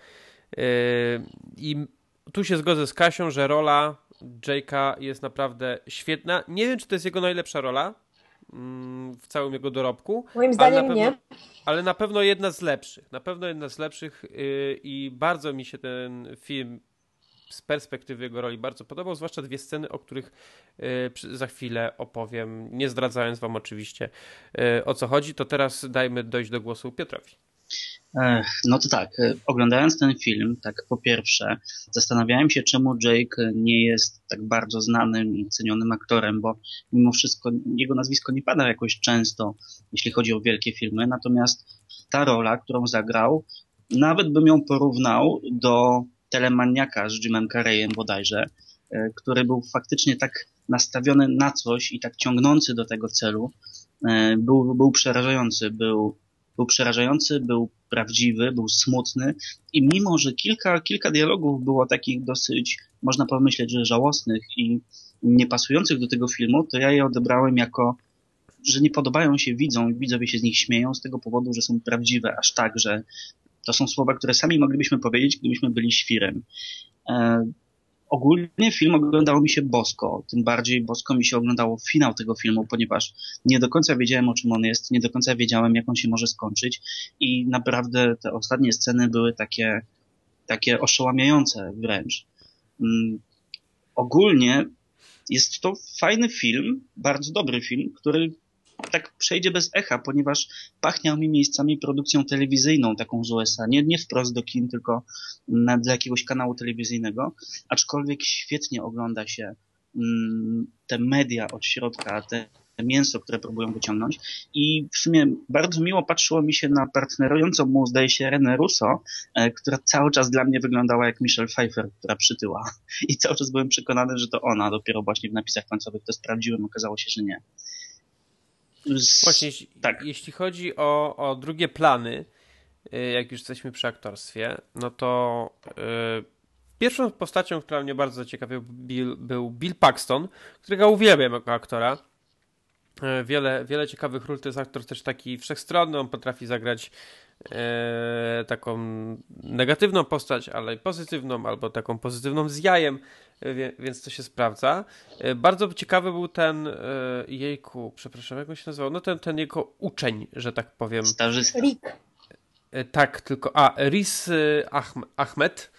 I tu się zgodzę z Kasią, że rola Jake'a jest naprawdę świetna. Nie wiem, czy to jest jego najlepsza rola mm, w całym jego dorobku. Moim zdaniem pewno, nie. Ale na pewno jedna z lepszych. Na pewno jedna z lepszych y, i bardzo mi się ten film z perspektywy jego roli bardzo podobał, zwłaszcza dwie sceny, o których y, za chwilę opowiem, nie zdradzając wam oczywiście y, o co chodzi, to teraz dajmy dojść do głosu Piotrowi. No to tak, y, oglądając ten film, tak po pierwsze, zastanawiałem się, czemu Jake nie jest tak bardzo znanym i cenionym aktorem, bo mimo wszystko jego nazwisko nie pada jakoś często, jeśli chodzi o wielkie filmy, natomiast ta rola, którą zagrał, nawet bym ją porównał do Telemaniaka z Jimem Carreyem bodajże, e, który był faktycznie tak nastawiony na coś i tak ciągnący do tego celu, e, był, był przerażający, był, był przerażający, był prawdziwy, był smutny i mimo, że kilka, kilka dialogów było takich dosyć, można pomyśleć, że żałosnych i niepasujących do tego filmu, to ja je odebrałem jako, że nie podobają się widzom widzowie się z nich śmieją z tego powodu, że są prawdziwe, aż tak, że to są słowa, które sami moglibyśmy powiedzieć, gdybyśmy byli świrem. Ogólnie film oglądało mi się bosko, tym bardziej bosko mi się oglądało finał tego filmu, ponieważ nie do końca wiedziałem o czym on jest, nie do końca wiedziałem jak on się może skończyć i naprawdę te ostatnie sceny były takie, takie oszałamiające wręcz. Mm, ogólnie jest to fajny film, bardzo dobry film, który tak przejdzie bez echa, ponieważ pachniał mi miejscami produkcją telewizyjną, taką z USA. Nie, nie wprost do kin, tylko na, dla jakiegoś kanału telewizyjnego. Aczkolwiek świetnie ogląda się mm, te media od środka, te mięso, które próbują wyciągnąć. I w sumie bardzo miło patrzyło mi się na partnerującą mu, zdaje się, Renę Russo, e, która cały czas dla mnie wyglądała jak Michelle Pfeiffer, która przytyła. I cały czas byłem przekonany, że to ona. Dopiero właśnie w napisach końcowych to sprawdziłem, okazało się, że nie. Z... Właśnie, tak. jeśli chodzi o, o drugie plany, y, jak już jesteśmy przy aktorstwie, no to yy, pierwszą postacią, która mnie bardzo ciekawiła, Bill, był Bill Paxton, którego uwielbiam jako aktora. Yy, wiele, wiele ciekawych ról, to jest aktor też taki wszechstronny, on potrafi zagrać e, taką negatywną postać, ale pozytywną, albo taką pozytywną z jajem, więc to się sprawdza. E, bardzo ciekawy był ten e, jejku, przepraszam, jak on się nazywał? No ten, ten jego uczeń, że tak powiem. Rick. E, tak, tylko, a, Riz Ahmed,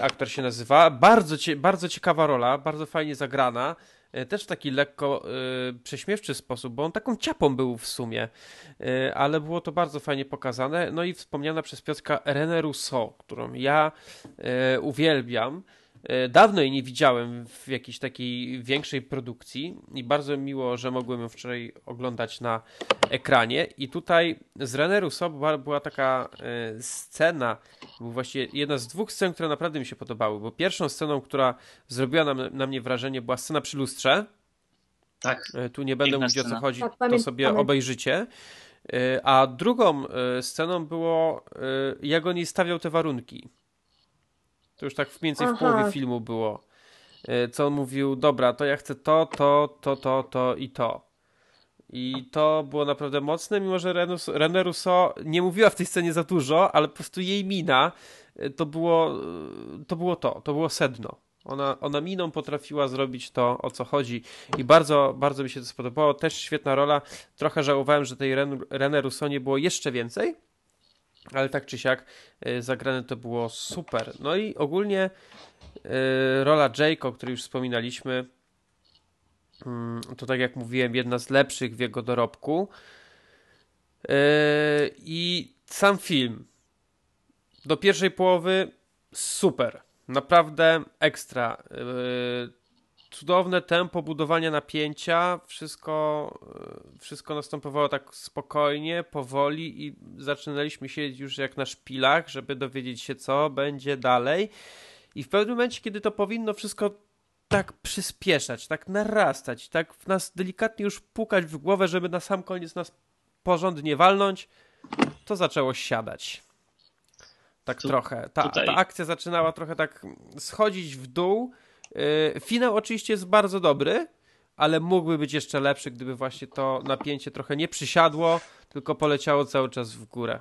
aktor się nazywa. Bardzo, bardzo ciekawa rola, bardzo fajnie zagrana. Też w taki lekko y, prześmiewczy sposób, bo on taką ciapą był w sumie, y, ale było to bardzo fajnie pokazane. No i wspomniana przez Piotrka René Rousseau, którą ja y, uwielbiam. E, dawno jej nie widziałem w jakiejś takiej większej produkcji i bardzo miło, że mogłem ją wczoraj oglądać na ekranie. I tutaj z René Rousseau była, była taka e, scena, był właściwie jedna z dwóch scen, które naprawdę mi się podobały, bo pierwszą sceną, która zrobiła na, na mnie wrażenie, była scena przy lustrze. Tak. E, tu nie będę mówić o co chodzi, tak, to sobie obejrzycie. A drugą sceną było, jak on jej stawiał te warunki. To już tak mniej więcej w połowie filmu było. E, co on mówił, dobra, to ja chcę to, to, to, to, to i to. I to było naprawdę mocne, mimo że René Rousseau nie mówiła w tej scenie za dużo, ale po prostu jej mina e, to było e, to, było to, to było sedno. Ona, ona miną potrafiła zrobić to, o co chodzi i bardzo, bardzo mi się to spodobało. Też świetna rola. Trochę żałowałem, że tej René Rousseau nie było jeszcze więcej, ale tak czy siak y, zagrane to było super. No i ogólnie y, rola Jake, o której już wspominaliśmy, mm, to tak jak mówiłem, jedna z lepszych w jego dorobku. Y, I sam film do pierwszej połowy super. Naprawdę ekstra cudowne tempo budowania napięcia, wszystko, e, wszystko następowało tak spokojnie, powoli i zaczynaliśmy siedzieć już jak na szpilach, żeby dowiedzieć się co będzie dalej. I w pewnym momencie, kiedy to powinno wszystko tak przyspieszać, tak narastać, tak w nas delikatnie już pukać w głowę, żeby na sam koniec nas porządnie walnąć, to zaczęło siadać. Tak tu, trochę. Ta, ta akcja zaczynała trochę tak schodzić w dół finał oczywiście jest bardzo dobry, ale mógłby być jeszcze lepszy, gdyby właśnie to napięcie trochę nie przysiadło, tylko poleciało cały czas w górę.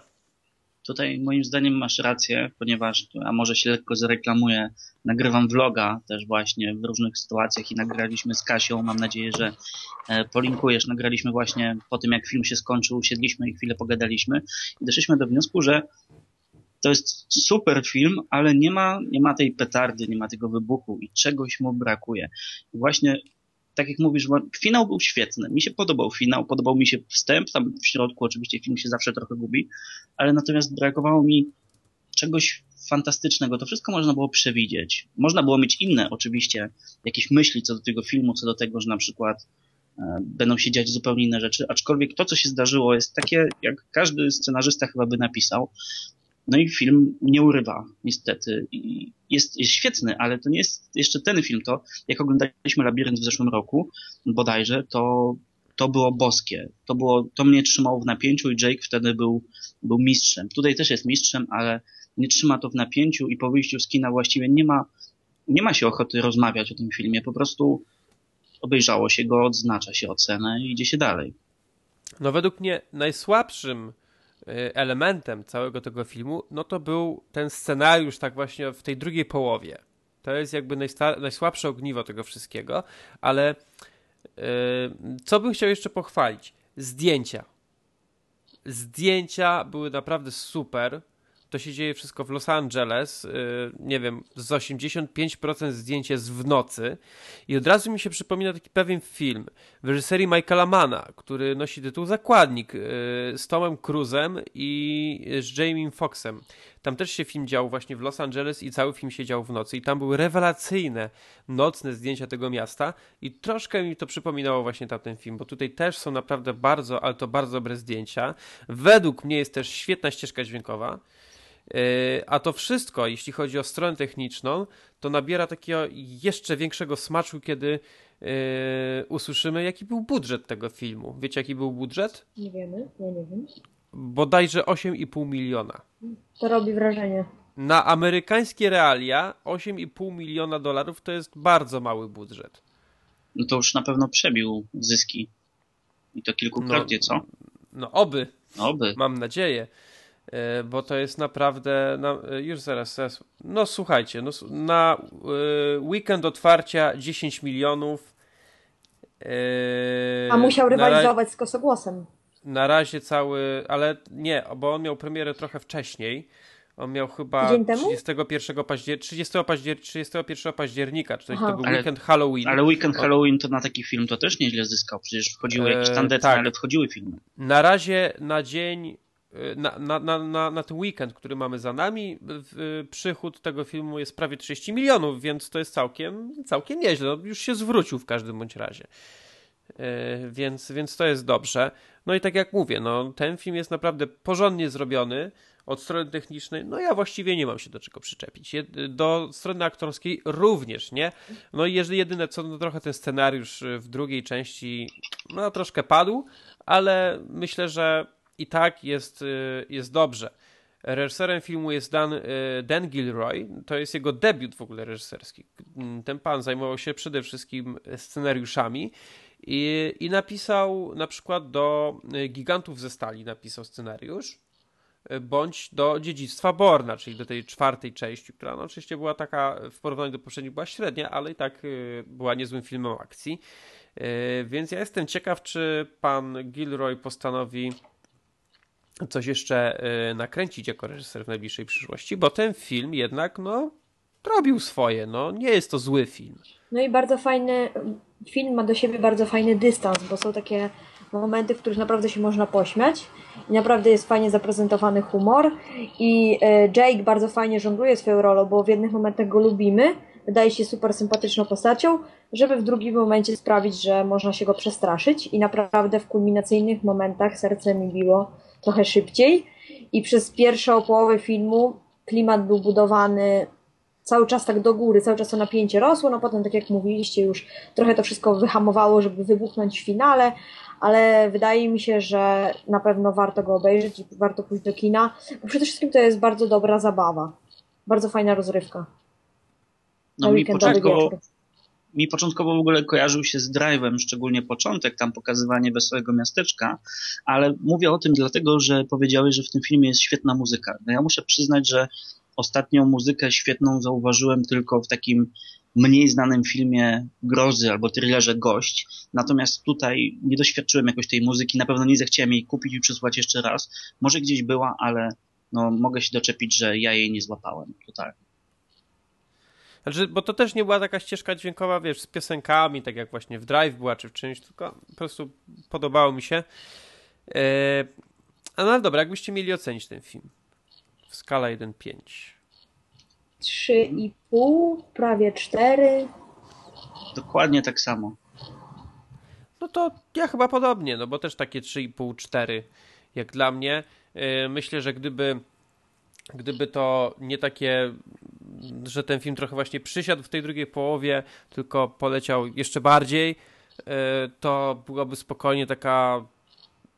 Tutaj moim zdaniem masz rację, ponieważ, a może się lekko zareklamuję, nagrywam vloga też właśnie w różnych sytuacjach i nagraliśmy z Kasią, mam nadzieję, że e, polinkujesz, nagraliśmy właśnie po tym jak film się skończył, usiedliśmy i chwilę pogadaliśmy. I doszliśmy do wniosku, że to jest super film, ale nie ma, nie ma tej petardy, nie ma tego wybuchu i czegoś mu brakuje. I właśnie tak jak mówisz, finał był świetny. Mi się podobał finał, podobał mi się wstęp, tam w środku oczywiście film się zawsze trochę gubi, ale natomiast brakowało mi czegoś fantastycznego. To wszystko można było przewidzieć. Można było mieć inne oczywiście jakieś myśli co do tego filmu, co do tego, że na przykład będą się dziać zupełnie inne rzeczy, aczkolwiek to, co się zdarzyło, jest takie, jak każdy scenarzysta chyba by napisał. No i film nie urywa, niestety. I jest, jest świetny, ale to nie jest jeszcze ten film. To, jak oglądaliśmy Labirynt w zeszłym roku, bodajże, to, to było boskie. To, było, to mnie trzymało w napięciu i Jake wtedy był, był mistrzem. Tutaj też jest mistrzem, ale nie trzyma to w napięciu i po wyjściu z kina właściwie nie ma, nie ma się ochoty rozmawiać o tym filmie. Po prostu obejrzało się go, odznacza się ocenę i idzie się dalej. No według mnie najsłabszym elementem całego tego filmu, no to był ten scenariusz tak właśnie w tej drugiej połowie. To jest jakby najsłabsze ogniwo tego wszystkiego, ale yy, co bym chciał jeszcze pochwalić? Zdjęcia. Zdjęcia były naprawdę super to się dzieje wszystko w Los Angeles, y, nie wiem, z 85% zdjęć jest w nocy i od razu mi się przypomina taki pewien film w reżyserii Michaela Mana, który nosi tytuł Zakładnik y, z Tomem Cruzem i z Jamie Foxem. Tam też się film dział właśnie w Los Angeles i cały film się dział w nocy i tam były rewelacyjne nocne zdjęcia tego miasta i troszkę mi to przypominało właśnie tamten film, bo tutaj też są naprawdę bardzo, ale to bardzo dobre zdjęcia. Według mnie jest też świetna ścieżka dźwiękowa. E, a to wszystko, jeśli chodzi o stronę techniczną, to nabiera takiego jeszcze większego smaczu, kiedy yy, usłyszymy, jaki był budżet tego filmu. Wiecie, jaki był budżet? Nie wiemy, ja nie wiem. Bodajże 8,5 miliona. To robi wrażenie. Na amerykańskie realia 8,5 miliona dolarów to jest bardzo mały budżet. No to już na pewno przebił zyski. I to kilkukrotnie, no, co? No oby. Oby. Mam nadzieję. E, bo to jest naprawdę, no, już zaraz, zaraz, no słuchajcie, no, na y, weekend otwarcia 10 milionów. A musiał rywalizować z Kosogłosem. Na razie cały, ale nie, bo on miał premierę trochę wcześniej. On miał chyba 31 października, 30 paździer 31 października, czy to, to był ale, weekend Halloween. Ale weekend Halloween to na taki film to też nieźle zyskał, przecież wchodziły jakieś tandetne, tak. ale wchodziły filmy. Na razie na dzień na, na, na, na ten weekend, który mamy za nami, przychód tego filmu jest prawie 30 milionów, więc to jest całkiem, całkiem nieźle. No, już się zwrócił w każdym bądź razie. E, więc, więc to jest dobrze. No i tak jak mówię, no, ten film jest naprawdę porządnie zrobiony od strony technicznej. No ja właściwie nie mam się do czego przyczepić. Do strony aktorskiej również, nie? No i jeżeli jedyne co, no trochę ten scenariusz w drugiej części, no troszkę padł, ale myślę, że i tak jest, y, jest dobrze. Reżyserem filmu jest Dan, y, Dan Gilroy. To jest jego debiut w ogóle reżyserski. Ten pan zajmował się przede wszystkim scenariuszami i, i napisał na przykład do y, Gigantów ze Stali napisał scenariusz bądź do Dziedzictwa Borna, czyli do tej czwartej części, która no, oczywiście była taka w porównaniu do poprzedniej była średnia, ale i tak była niezłym filmem akcji. Więc ja jestem ciekaw, czy pan Gilroy postanowi coś jeszcze y, nakręcić jako reżyser w najbliższej przyszłości, bo ten film jednak, no, robił swoje, no, nie jest to zły film. No i bardzo fajny, film ma do siebie bardzo fajny dystans, bo są takie momenty, w których naprawdę się można pośmiać i naprawdę jest fajnie zaprezentowany humor i y, Jake bardzo fajnie żongluje swoją rolą, bo w jednych momentach go lubimy, wydaje się super sympatyczną postacią, żeby w drugim momencie sprawić, że można się go przestraszyć i naprawdę w kulminacyjnych momentach serce mi biło trochę szybciej. I przez pierwszą połowę filmu klimat był budowany cały czas tak do góry, cały czas to napięcie rosło, no potem tak jak mówiliście już trochę to wszystko wyhamowało, żeby wybuchnąć w finale, ale wydaje mi się, że na pewno warto go obejrzeć i warto pójść do kina, bo przede wszystkim to jest bardzo dobra zabawa, bardzo fajna rozrywka. No mi początkowo, mi początkowo w ogóle kojarzył się z Drive'em, szczególnie początek, tam pokazywanie wesołego miasteczka, ale mówię o tym dlatego, że powiedziałeś, że w tym filmie jest świetna muzyka. No ja muszę przyznać, że ostatnią muzykę świetną zauważyłem tylko w takim mniej znanym filmie grozy albo thrillerze Gość. Natomiast tutaj nie doświadczyłem jakoś tej muzyki, na pewno nie zechciałem jej kupić i przysłać jeszcze raz. Może gdzieś była, ale no, mogę się doczepić, że ja jej nie złapałem totalnie. Znaczy, bo to też nie była taka ścieżka dźwiękowa, wiesz, z piosenkami, tak jak właśnie w Drive była, czy w czymś, tylko po prostu podobało mi się. Eee, no ale dobra, jakbyście mieli ocenić ten film w skala 1-5. 3,5, prawie 4. Dokładnie tak samo. No to ja chyba podobnie, no bo też takie 3,5-4 jak dla mnie. Yy, myślę, że gdyby gdyby to nie takie, że ten film trochę właśnie przysiadł w tej drugiej połowie, tylko poleciał jeszcze bardziej, yy, to byłaby spokojnie taka,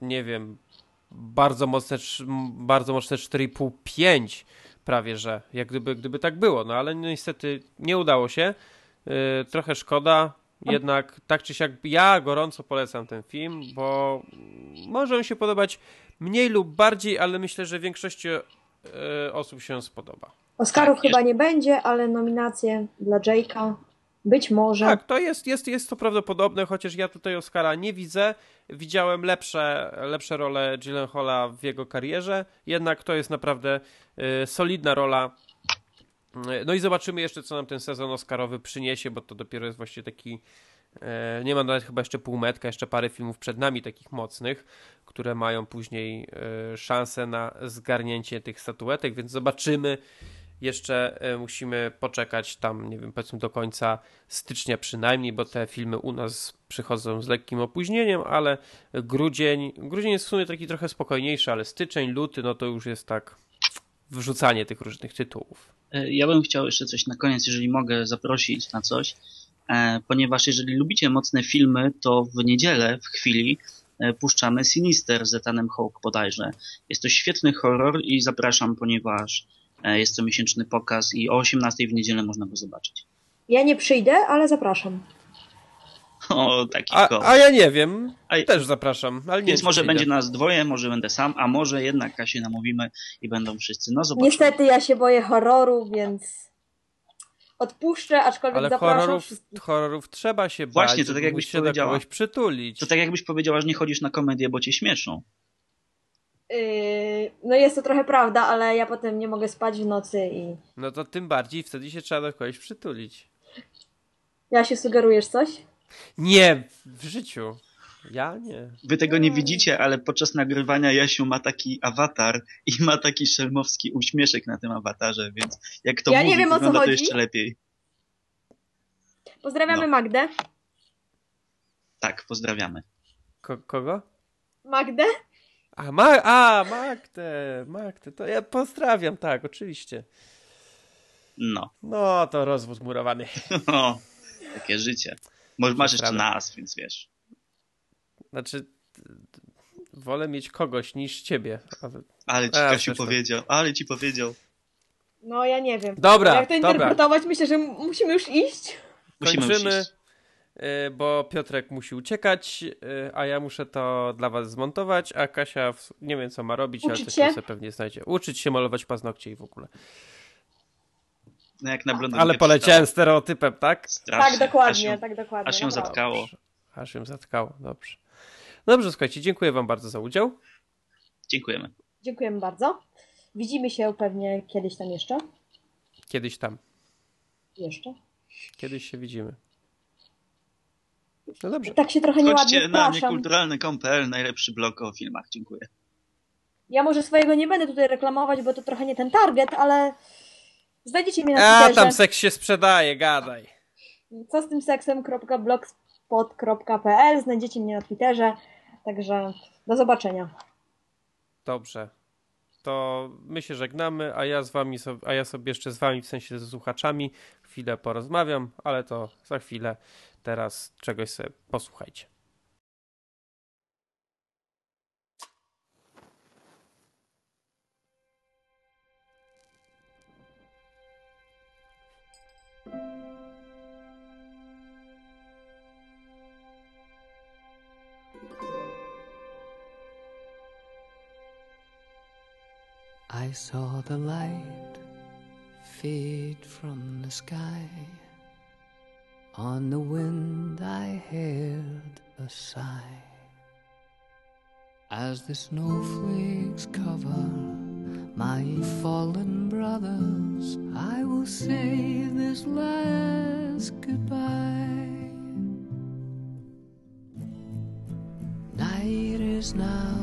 nie wiem, bardzo mocne, bardzo mocne 4,5-5 prawie, że jak gdyby, gdyby tak było, no ale niestety nie udało się. Yy, trochę szkoda, jednak tak czy siak ja gorąco polecam ten film, bo może on się podobać mniej lub bardziej, ale myślę, że większości yy, osób się spodoba. Oscarów tak, chyba jest... nie będzie, ale nominacje dla Jake'a być może. Tak, to jest, jest, jest to prawdopodobne, chociaż ja tutaj Oscara nie widzę. Widziałem lepsze, lepsze role Gyllenhaala w jego karierze, jednak to jest naprawdę y, solidna rola. Y, no i zobaczymy jeszcze, co nam ten sezon Oscarowy przyniesie, bo to dopiero jest właśnie taki. Y, nie ma nawet chyba jeszcze półmetka, jeszcze parę filmów przed nami takich mocnych, które mają później y, szansę na zgarnięcie tych statuetek, więc zobaczymy jeszcze e, musimy poczekać tam, nie wiem, powiedzmy do końca stycznia przynajmniej, bo te filmy u nas przychodzą z lekkim opóźnieniem, ale grudzień, grudzień jest w sumie taki trochę spokojniejszy, ale styczeń, luty, no to już jest tak wrzucanie tych różnych tytułów. E, ja bym chciał jeszcze coś na koniec, jeżeli mogę zaprosić na coś, e, ponieważ jeżeli lubicie mocne filmy, to w niedzielę, w chwili, puszczamy Sinister z Etanem Hawke bodajże. Jest to świetny horror i zapraszam, ponieważ jest co miesięczny pokaz i o 18 w niedzielę można go zobaczyć. Ja nie przyjdę, ale zapraszam. O, taki a, a ja nie wiem. A, też zapraszam. Ale więc może będzie nas dwoje, może będę sam, a może jednak Kasię namówimy i będą wszyscy. No zobaczymy. Niestety ja się boję horroru, więc odpuszczę, aczkolwiek Ale zapraszam horrorów, horrorów trzeba się bać. Właśnie, to tak jakbyś się powiedziała. przytulić. To tak jakbyś powiedziała, że nie chodzisz na komedię, bo cię śmieszą. Yy, no jest to trochę prawda, ale ja potem nie mogę spać w nocy i... No to tym bardziej wtedy się trzeba do kogoś przytulić. Ja się sugerujesz coś? Nie, w życiu. Ja nie. Wy tego nie widzicie, ale podczas nagrywania Jasiu ma taki awatar i ma taki szelmowski uśmieszek na tym awatarze, więc jak to ja mówi, nie wiem, o co chodzi. to jeszcze lepiej. Pozdrawiamy no. Magdę. Tak, pozdrawiamy. Ko kogo? Magdę? A, ma a Magdę, Magdę, to ja pozdrawiam, tak, oczywiście. No. No, to rozwód murowany. No, takie życie. Może masz jeszcze nas, więc wiesz. Znaczy, wolę mieć kogoś niż ciebie. Ale ci Kasiu powiedział, ale ci powiedział. No, ja nie wiem. Dobra, Jak to interpretować, dobra. myślę, że musimy już iść. Musimy Kończymy. Już iść. Y, bo Piotrek musi uciekać, y, a ja muszę to dla was zmontować, a Kasia nie wiem co ma robić, Uczyć ale coś się? sobie pewnie znajdzie. Uczyć się malować paznokcie i w ogóle. No jak na Ale poleciałem stereotypem, tak? Strasznie. Tak, dokładnie, aż tak dokładnie. Aż ją zatkało. Aż ją zatkało, dobrze. Dobrze, słuchajcie, dziękuję wam bardzo za udział. Dziękujemy. Dziękujemy bardzo. Widzimy się pewnie kiedyś tam jeszcze. Kiedyś tam. Jeszcze? Kiedyś się widzimy. No dobrze. Tak się trochę nieładnie Chodźcie na niekulturalny.pl, najlepszy blog o filmach. Dziękuję. Ja może swojego nie będę tutaj reklamować, bo to trochę nie ten target, ale znajdziecie mnie na Twitterze. A, tam seks się sprzedaje, gadaj. Co z tym seksem.blogspot.pl Znajdziecie mnie na Twitterze, także do zobaczenia. Dobrze. To my się żegnamy, a ja z wami, a ja sobie jeszcze z wami, w sensie ze słuchaczami, chwilę porozmawiam, ale to za chwilę teraz czegoś sobie posłuchajcie. I saw the light fade from the sky. On the wind I heard a sigh as the snowflakes cover my fallen brothers. I will say this last goodbye. Night is now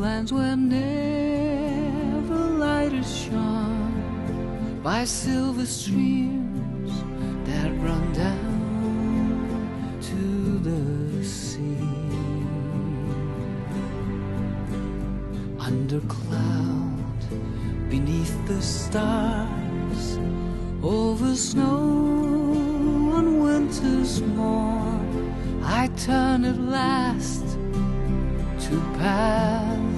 lands where never light is shone by silver streams that run down to the sea. Under cloud beneath the stars over snow on winter's morn I turn at last to paths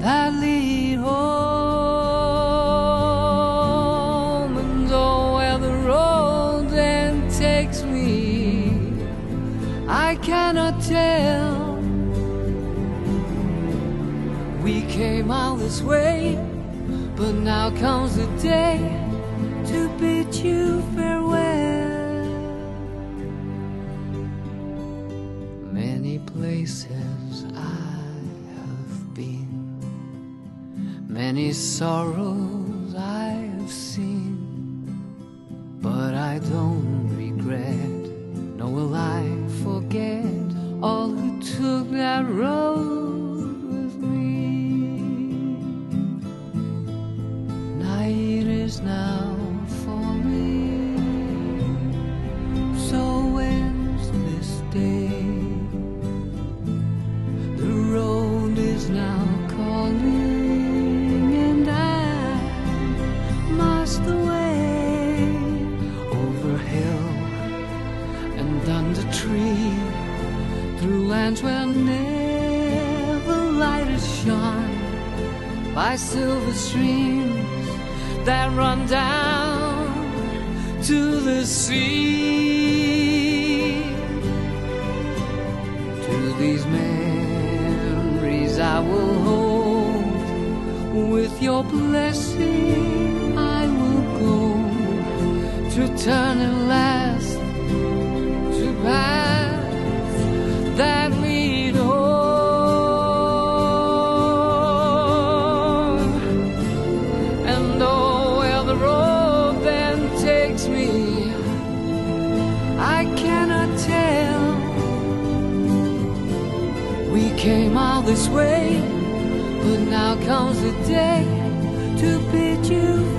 that lead home and oh where the road then takes me. I cannot tell. We came all this way but now comes the day to bid you sorrow. Streams that run down to the sea. To these memories I will hold. With your blessing, I will go to turn at last to paths this way, but now comes the day to bid you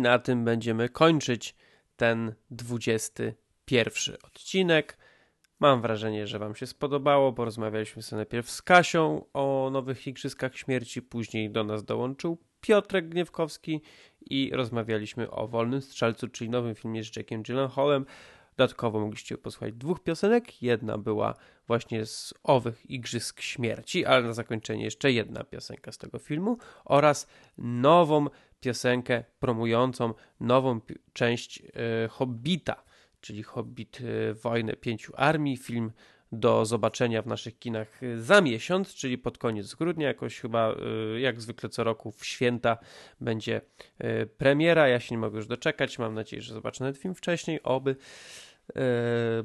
na tym będziemy kończyć ten 21 odcinek. Mam wrażenie, że Wam się spodobało. Porozmawialiśmy sobie najpierw z Kasią o nowych Igrzyskach Śmierci, później do nas dołączył Piotrek Gniewkowski i rozmawialiśmy o Wolnym Strzelcu, czyli nowym filmie z Jackiem Gyllenhaalem. Dodatkowo mogliście posłuchać dwóch piosenek. Jedna była właśnie z owych Igrzysk Śmierci, ale na zakończenie jeszcze jedna piosenka z tego filmu oraz nową piosenkę promującą nową część e, Hobbita, czyli Hobbit e, Wojnę Pięciu Armii, film do zobaczenia w naszych kinach e, za miesiąc, czyli pod koniec grudnia, jakoś chyba jak zwykle co roku w święta będzie premiera. Ja się nie mogę już doczekać, mam nadzieję, że zobaczę ten film wcześniej, oby,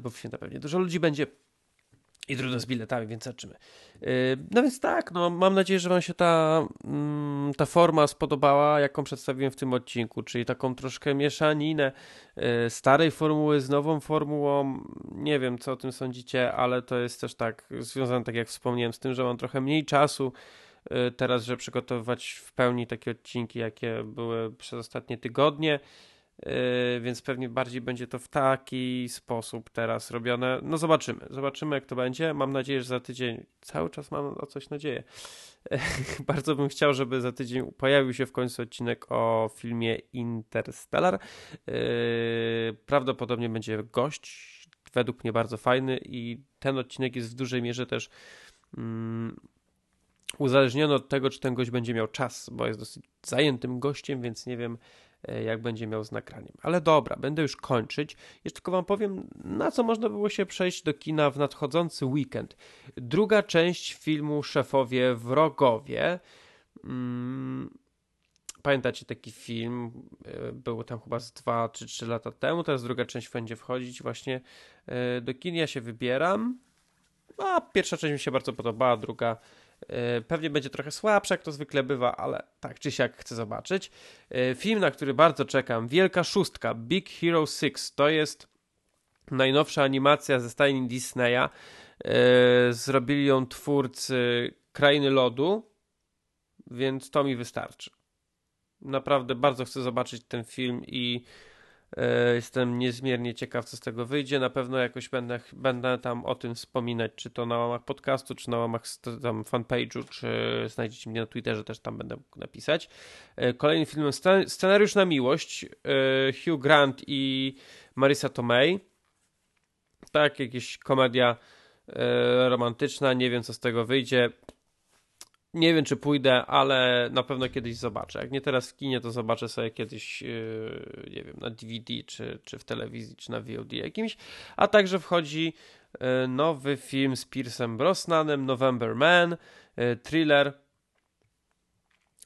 bo w święta pewnie dużo ludzi będzie. I trudno z biletami, więc zobaczymy. Yy, No więc tak, no mam nadzieję, że Wam się ta, mm, ta forma spodobała, jaką przedstawiłem w tym odcinku, czyli taką troszkę mieszaninę yy, starej formuły z nową formułą. Nie wiem, co o tym sądzicie, ale to jest też tak związane, tak jak wspomniałem, z tym, że mam trochę mniej czasu yy, teraz, żeby przygotowywać w pełni takie odcinki, jakie były przez ostatnie tygodnie. Yy, więc pewnie bardziej będzie to w taki sposób teraz robione. No zobaczymy, zobaczymy jak to będzie. Mam nadzieję, że za tydzień, cały czas mam o coś nadzieję. Bardzo bym chciał, żeby za tydzień pojawił się w końcu odcinek o filmie Interstellar. Yy, prawdopodobnie będzie gość, według mnie bardzo fajny i ten odcinek jest w dużej mierze też mm, uzależniony od tego, czy ten gość będzie miał czas, bo jest dosyć zajętym gościem, więc nie wiem, jak będzie miał z nagraniem. Ale dobra, będę już kończyć. Jeszcze tylko wam powiem, na co można było się przejść do kina w nadchodzący weekend. Druga część filmu Szefowie Wrogowie. Hmm pamiętacie taki film, e, był tam chyba z 2 czy 3 lata temu, teraz druga część będzie wchodzić właśnie e, do kin, ja się wybieram, a pierwsza część mi się bardzo podobała, druga e, pewnie będzie trochę słabsza, jak to zwykle bywa, ale tak czy siak chcę zobaczyć. Film, na który bardzo czekam, Wielka Szóstka, Big Hero 6, to jest najnowsza animacja ze stajni Disneya, zrobili ją twórcy Krainy Lodu, więc to mi wystarczy naprawdę bardzo chcę zobaczyć ten film i e, jestem niezmiernie ciekaw, co z tego wyjdzie. Na pewno jakoś będę, będę tam o tym wspominać, czy to na łamach podcastu, czy na łamach tam fanpage'u, czy znajdziecie mnie na Twitterze, też tam będę mógł napisać. E, kolejnym filmem Scenariusz na miłość e, Hugh Grant i Marisa Tomei. Tak, jakaś komedia romantyczna, nie wiem co z tego wyjdzie. Nie wiem, czy pójdę, ale na pewno kiedyś zobaczę. Jak nie teraz w kinie, to zobaczę sobie kiedyś, yy, nie wiem, na DVD, czy, czy w telewizji, czy na VOD jakimś. A także wchodzi yy, nowy film z Piersem Brosnanem, November Man, yy, thriller.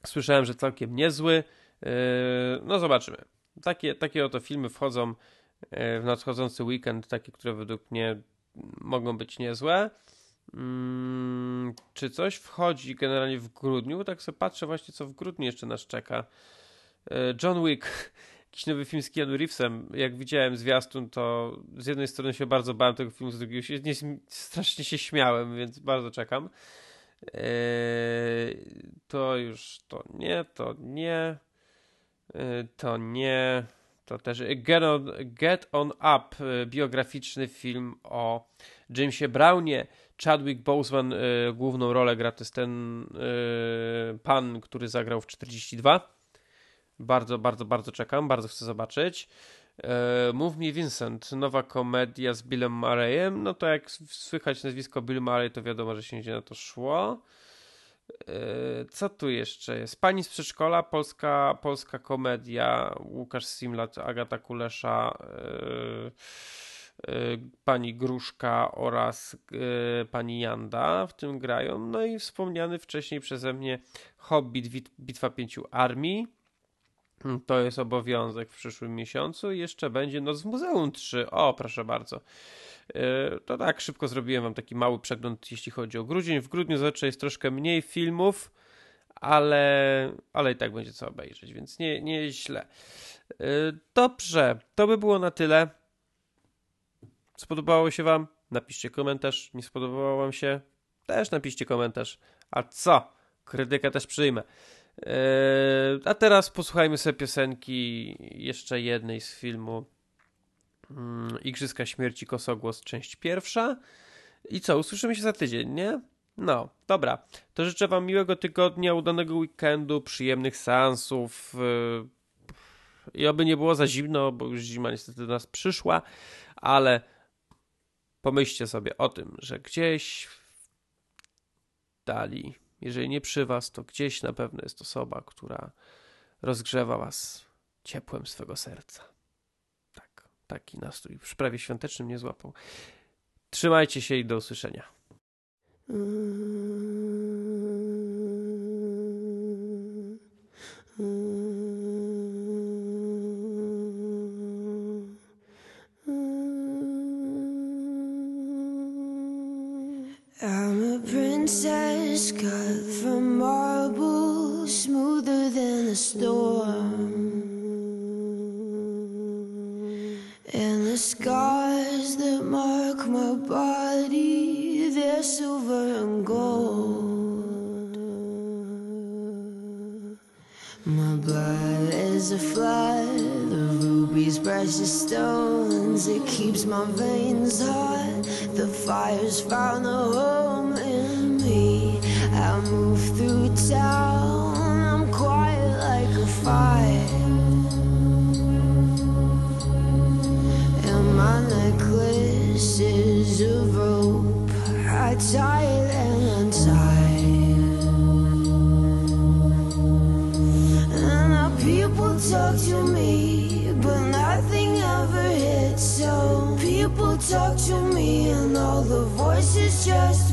Słyszałem, że całkiem niezły. No zobaczymy. Takie, takie oto filmy wchodzą w nadchodzący weekend, takie, które według mnie mogą być niezłe. Hmm, czy coś wchodzi generalnie w grudniu? Tak sobie patrzę właśnie, co w grudniu jeszcze nas czeka. E, John Wick, jakiś nowy film z Keanu Reevesem. Jak widziałem zwiastun, to z jednej strony się bardzo bałem tego filmu, z drugiej się, nie, strasznie się śmiałem, więc bardzo czekam. Eee, to już to nie, to nie, eee, to nie, to też Get On, Get On Up, e, biograficzny film o Jamesie Brownie, Chadwick Boseman y, główną rolę gra, to jest ten y, pan, który zagrał w 42. Bardzo, bardzo, bardzo czekam, bardzo chcę zobaczyć. Move Me Vincent, nowa komedia z Billem Murrayem. No to jak słychać nazwisko Bill Murray, to wiadomo, że się będzie na to szło. Co tu jeszcze jest? Pani z przedszkola, polska, polska komedia. Łukasz Simlat, Agata Kulesza. Pani Gruszka oraz y, pani Janda w tym grają. No i wspomniany wcześniej przeze mnie Hobbit Bitwa Pięciu Armii. To jest obowiązek w przyszłym miesiącu. Jeszcze będzie Noc w Muzeum 3. O, proszę bardzo. Y, to tak, szybko zrobiłem wam taki mały przegląd, jeśli chodzi o grudzień. W grudniu zazwyczaj jest troszkę mniej filmów, ale, ale i tak będzie co obejrzeć, więc nie, nie źle. Dobrze, to by było na tyle. Spodobało się Wam? Napiszcie komentarz. Nie spodobało Wam się? Też napiszcie komentarz. A co? Krytykę też przyjmę. Eee, a teraz posłuchajmy sobie piosenki jeszcze jednej z filmu mm, Igrzyska Śmierci Kosogłos, część pierwsza. I co? Usłyszymy się za tydzień, nie? No, dobra. To życzę Wam miłego tygodnia, udanego weekendu, przyjemnych seansów. Yy, I oby nie było za zimno, bo już zima niestety do nas przyszła, ale Pomyślcie sobie o tym, że gdzieś dali, jeżeli nie przy was, to gdzieś na pewno jest osoba, która rozgrzewa was ciepłem swego serca. Tak, taki nastrój w prawie świątecznym nie złapał. Trzymajcie się i do usłyszenia. Princess cut from marble, smoother than a storm. And the scars that mark my body, they're silver and gold. My blood is a flood of rubies, precious stones. It keeps my veins hot. The fire's found a home move through town, I'm quiet like a fire. And my necklace is a rope I tie it and untie. And now people talk to me, but nothing ever hits. So people talk to me, and all the voices just